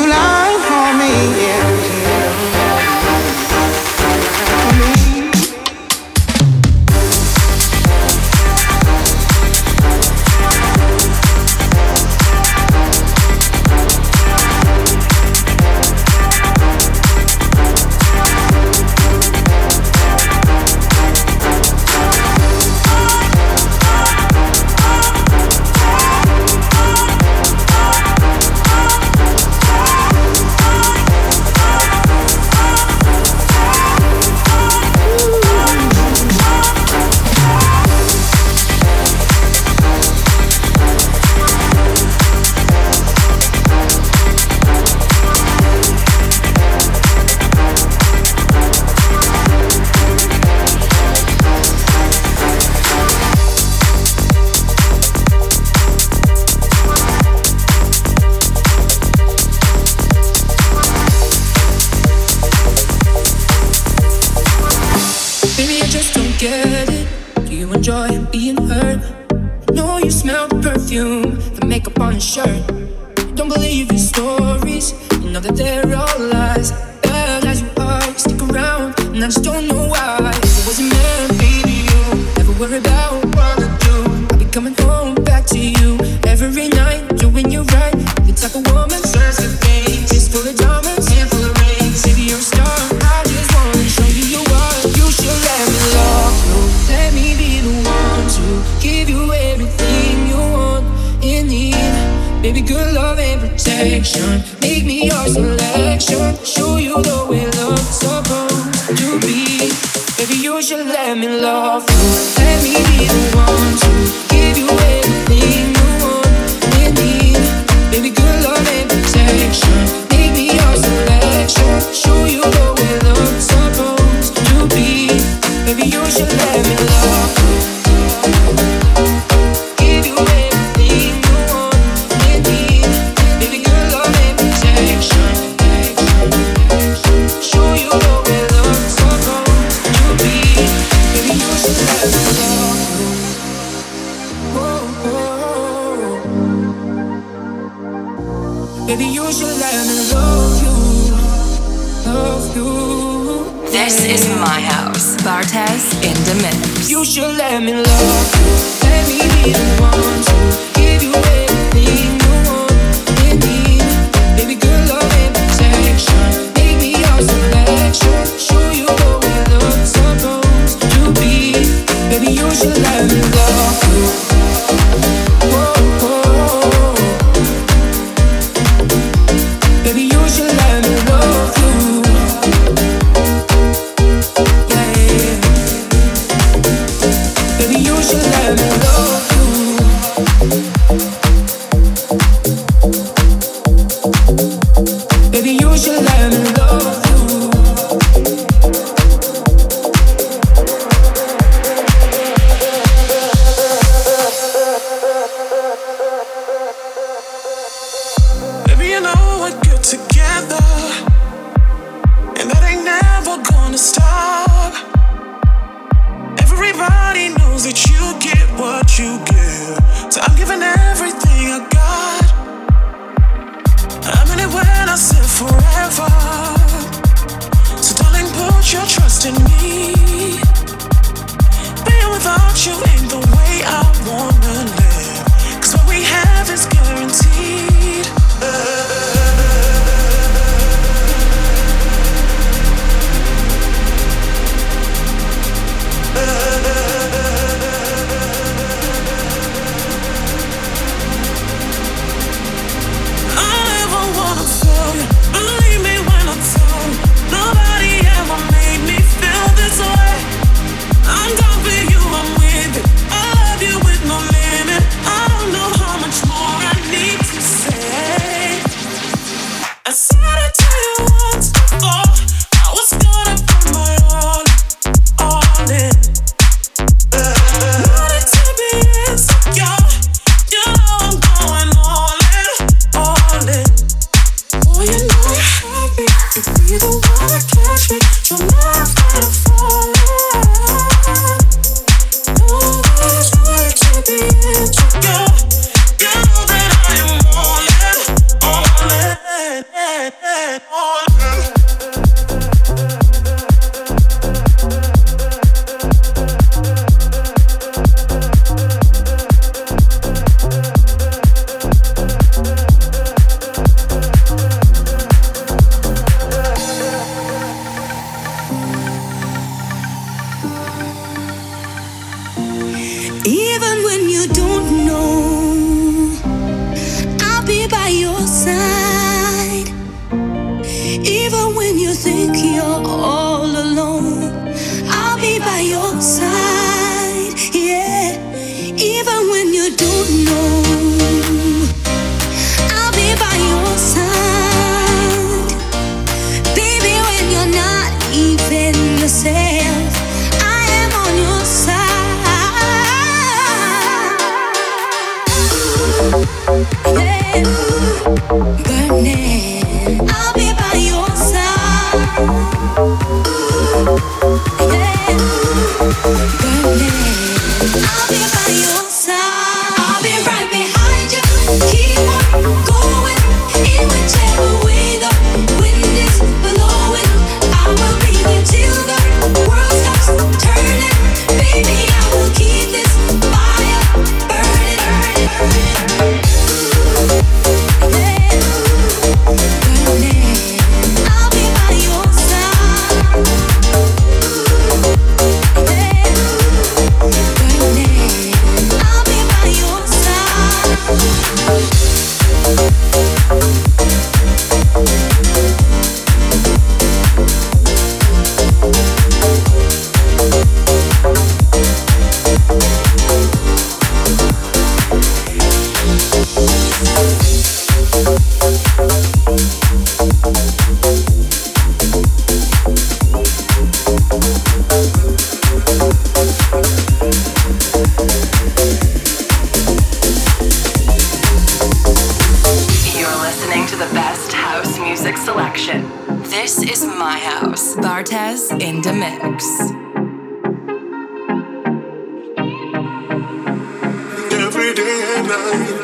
you lie for me, yeah. should let me love you. Let me be the one. knows that you get what you give. So I'm giving everything I got. I'm in it when I said forever. So darling, put your trust in me. Being without you ain't the way I wanna live. Cause what we have is guaranteed. Uh. This is my house. Bartez in the mix. Every day and night.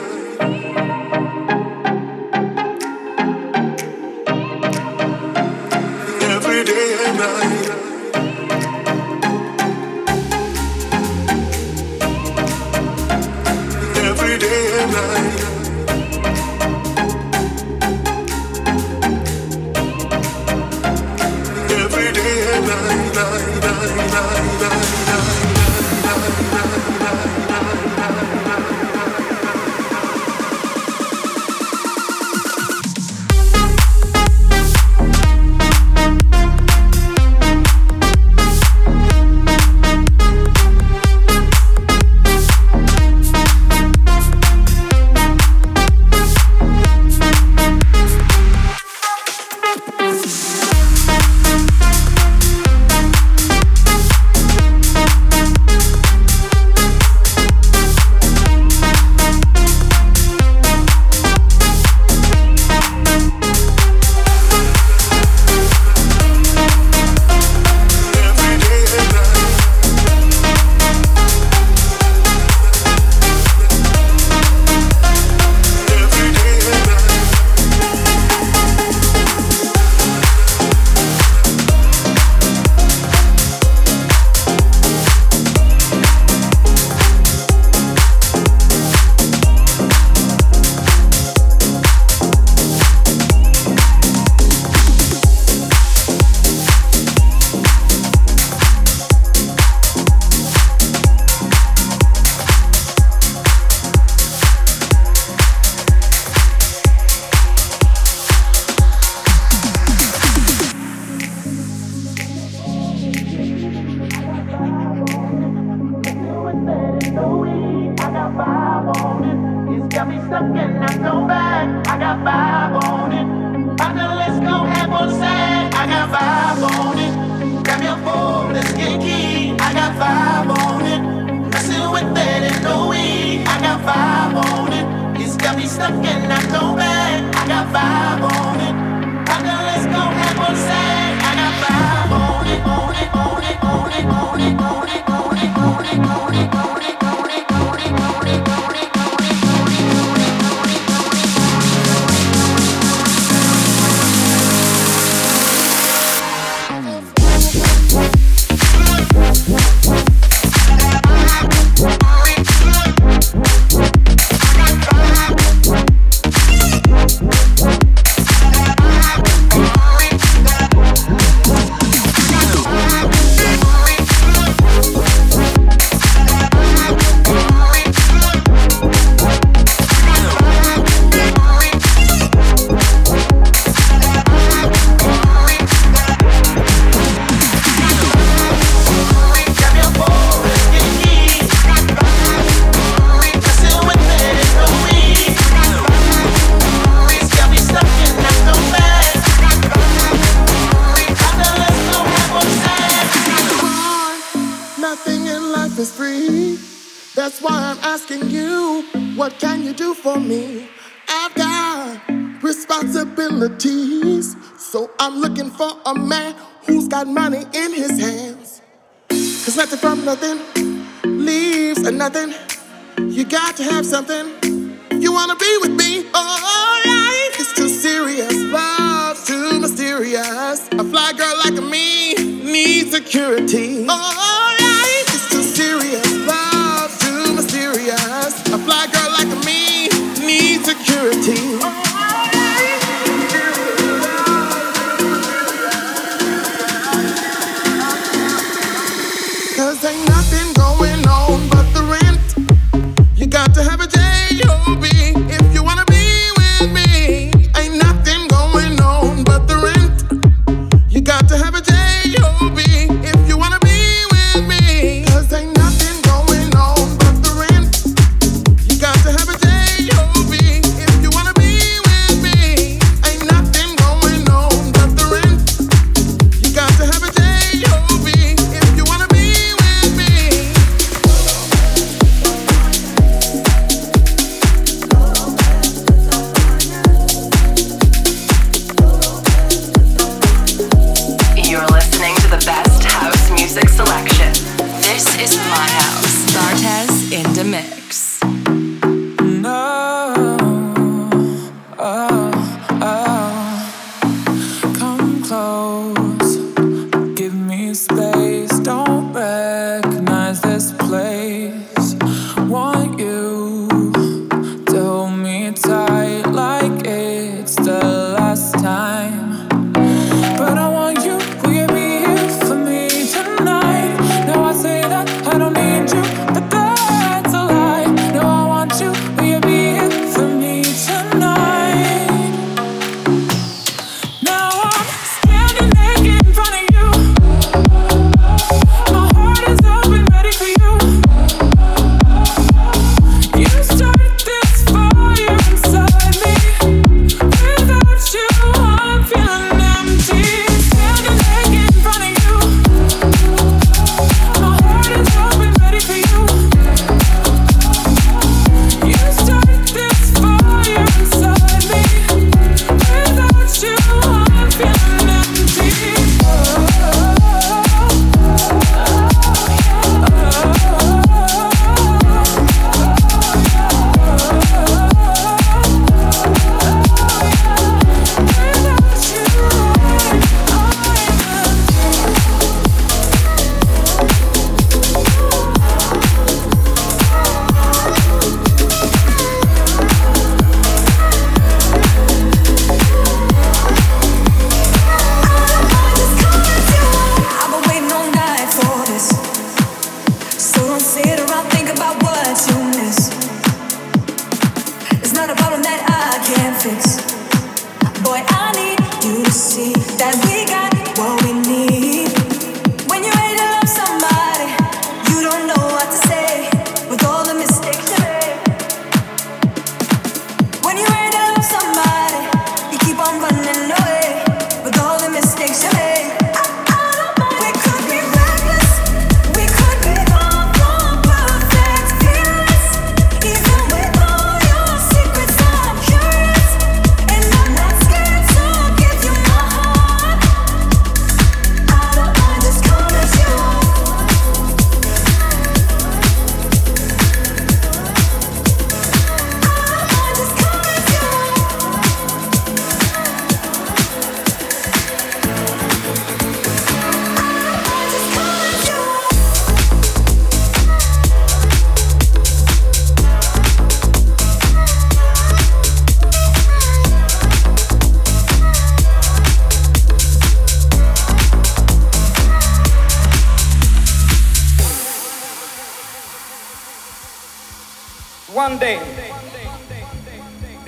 asking you, what can you do for me? I've got responsibilities, so I'm looking for a man who's got money in his hands. Cause nothing from nothing leaves a nothing. You got to have something. You wanna be with me? Oh, life too serious, love's too mysterious. A fly girl like me needs security. Oh, fly girl like me needs security.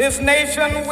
this nation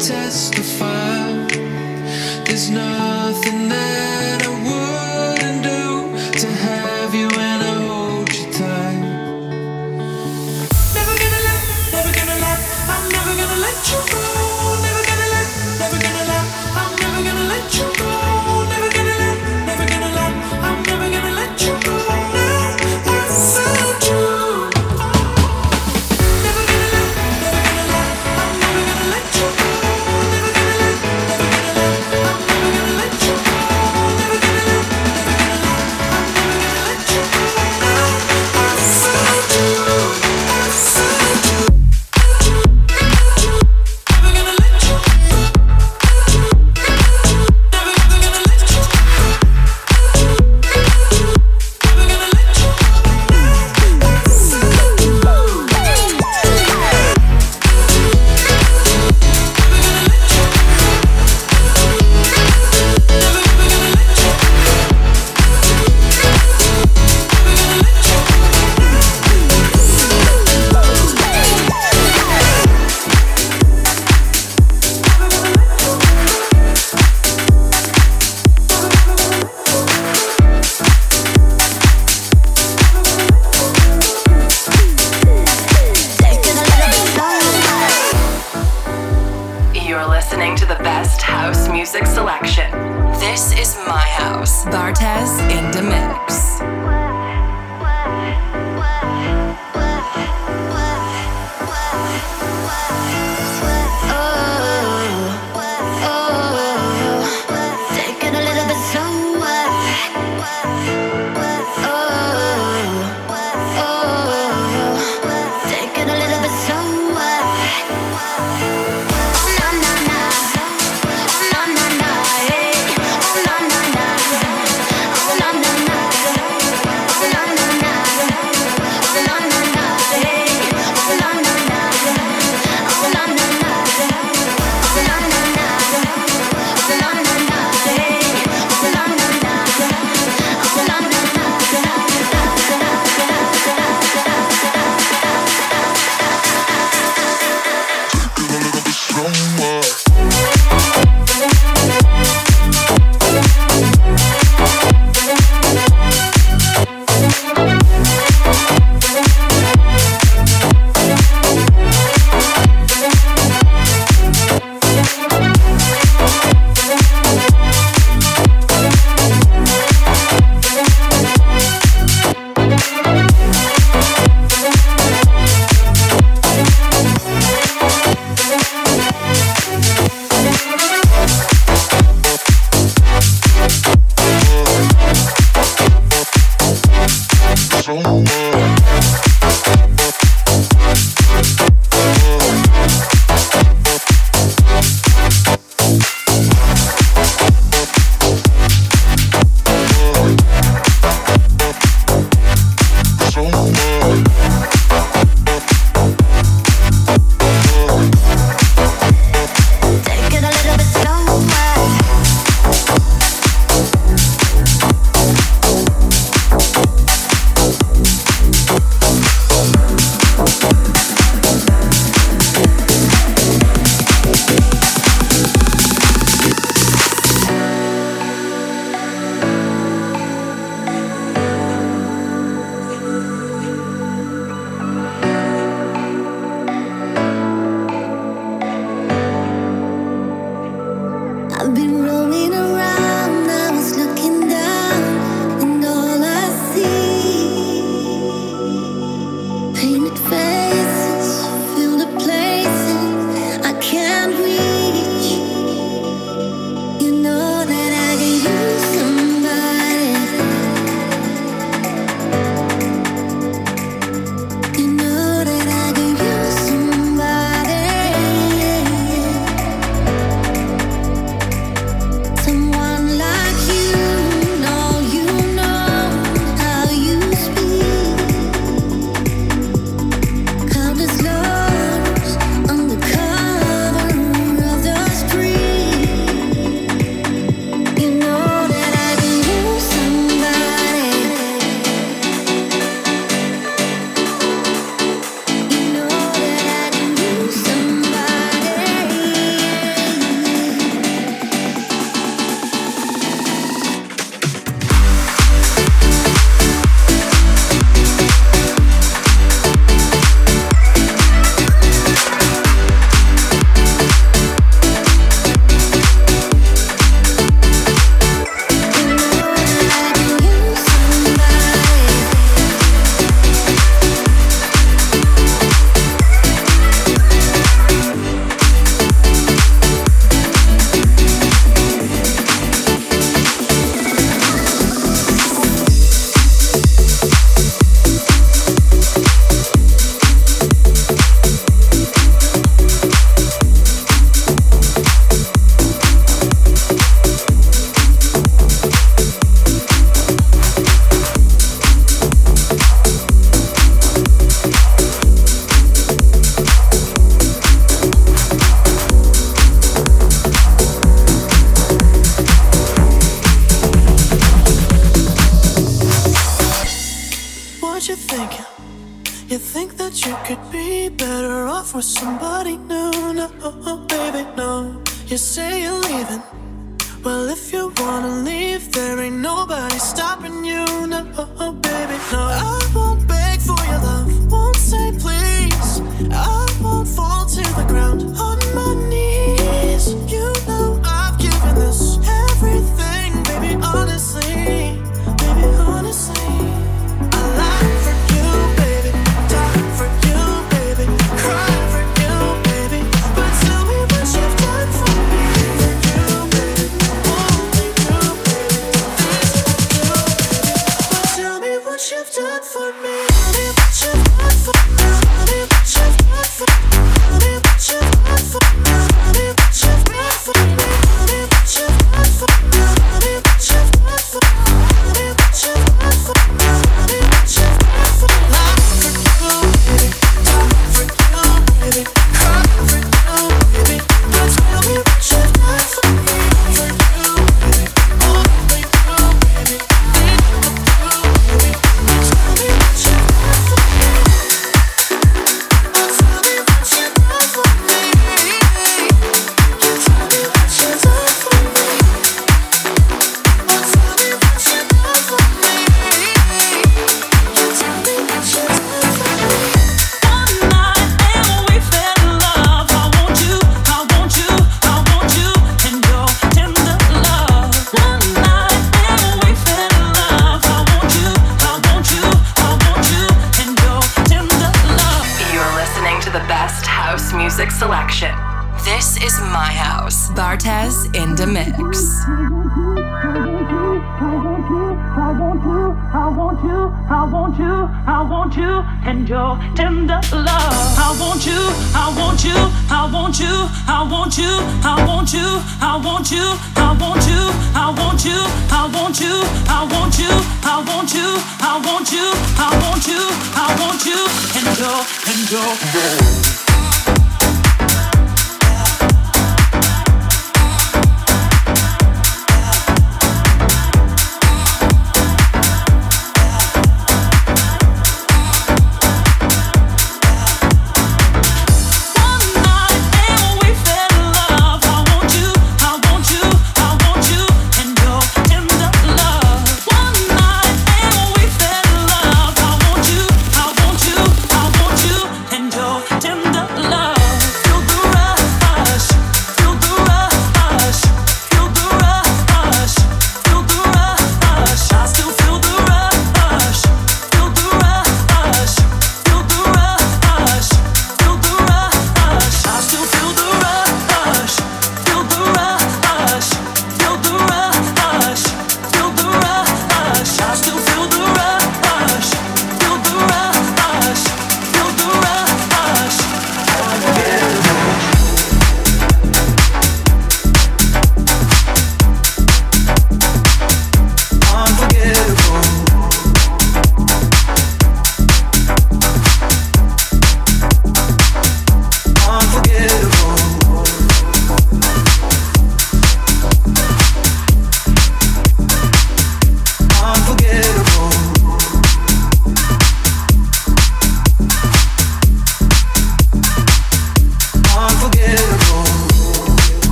testify. There's nothing that I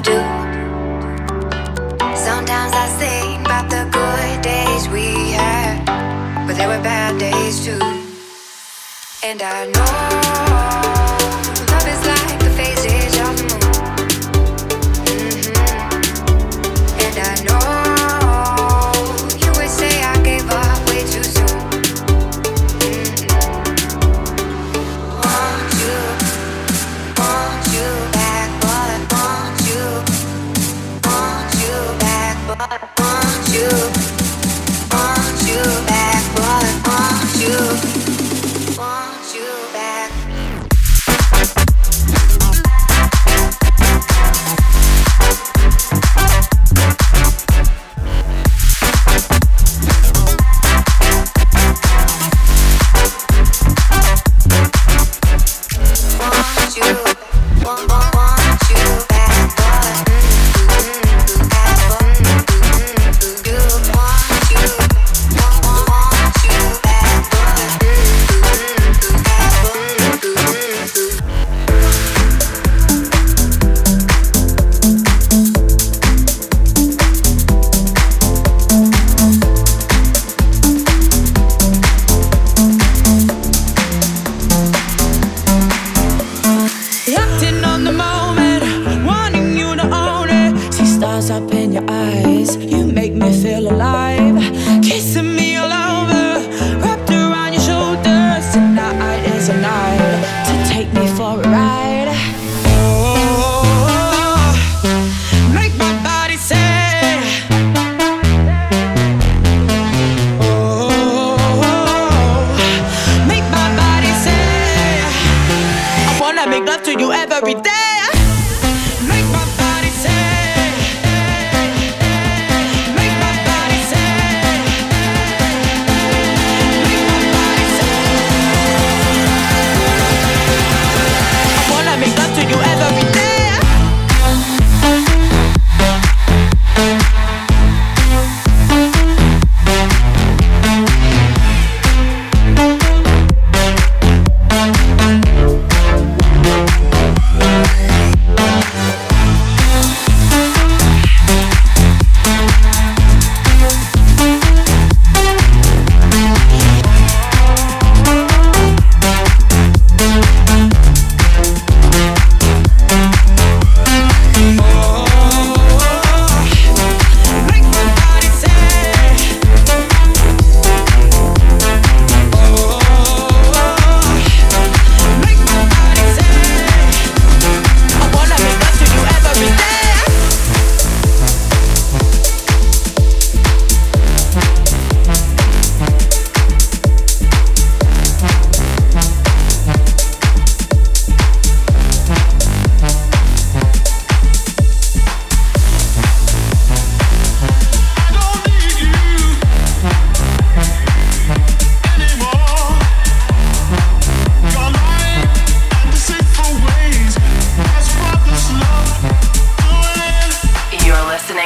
Do. Sometimes I sing about the good days we had, but there were bad days too. And I know.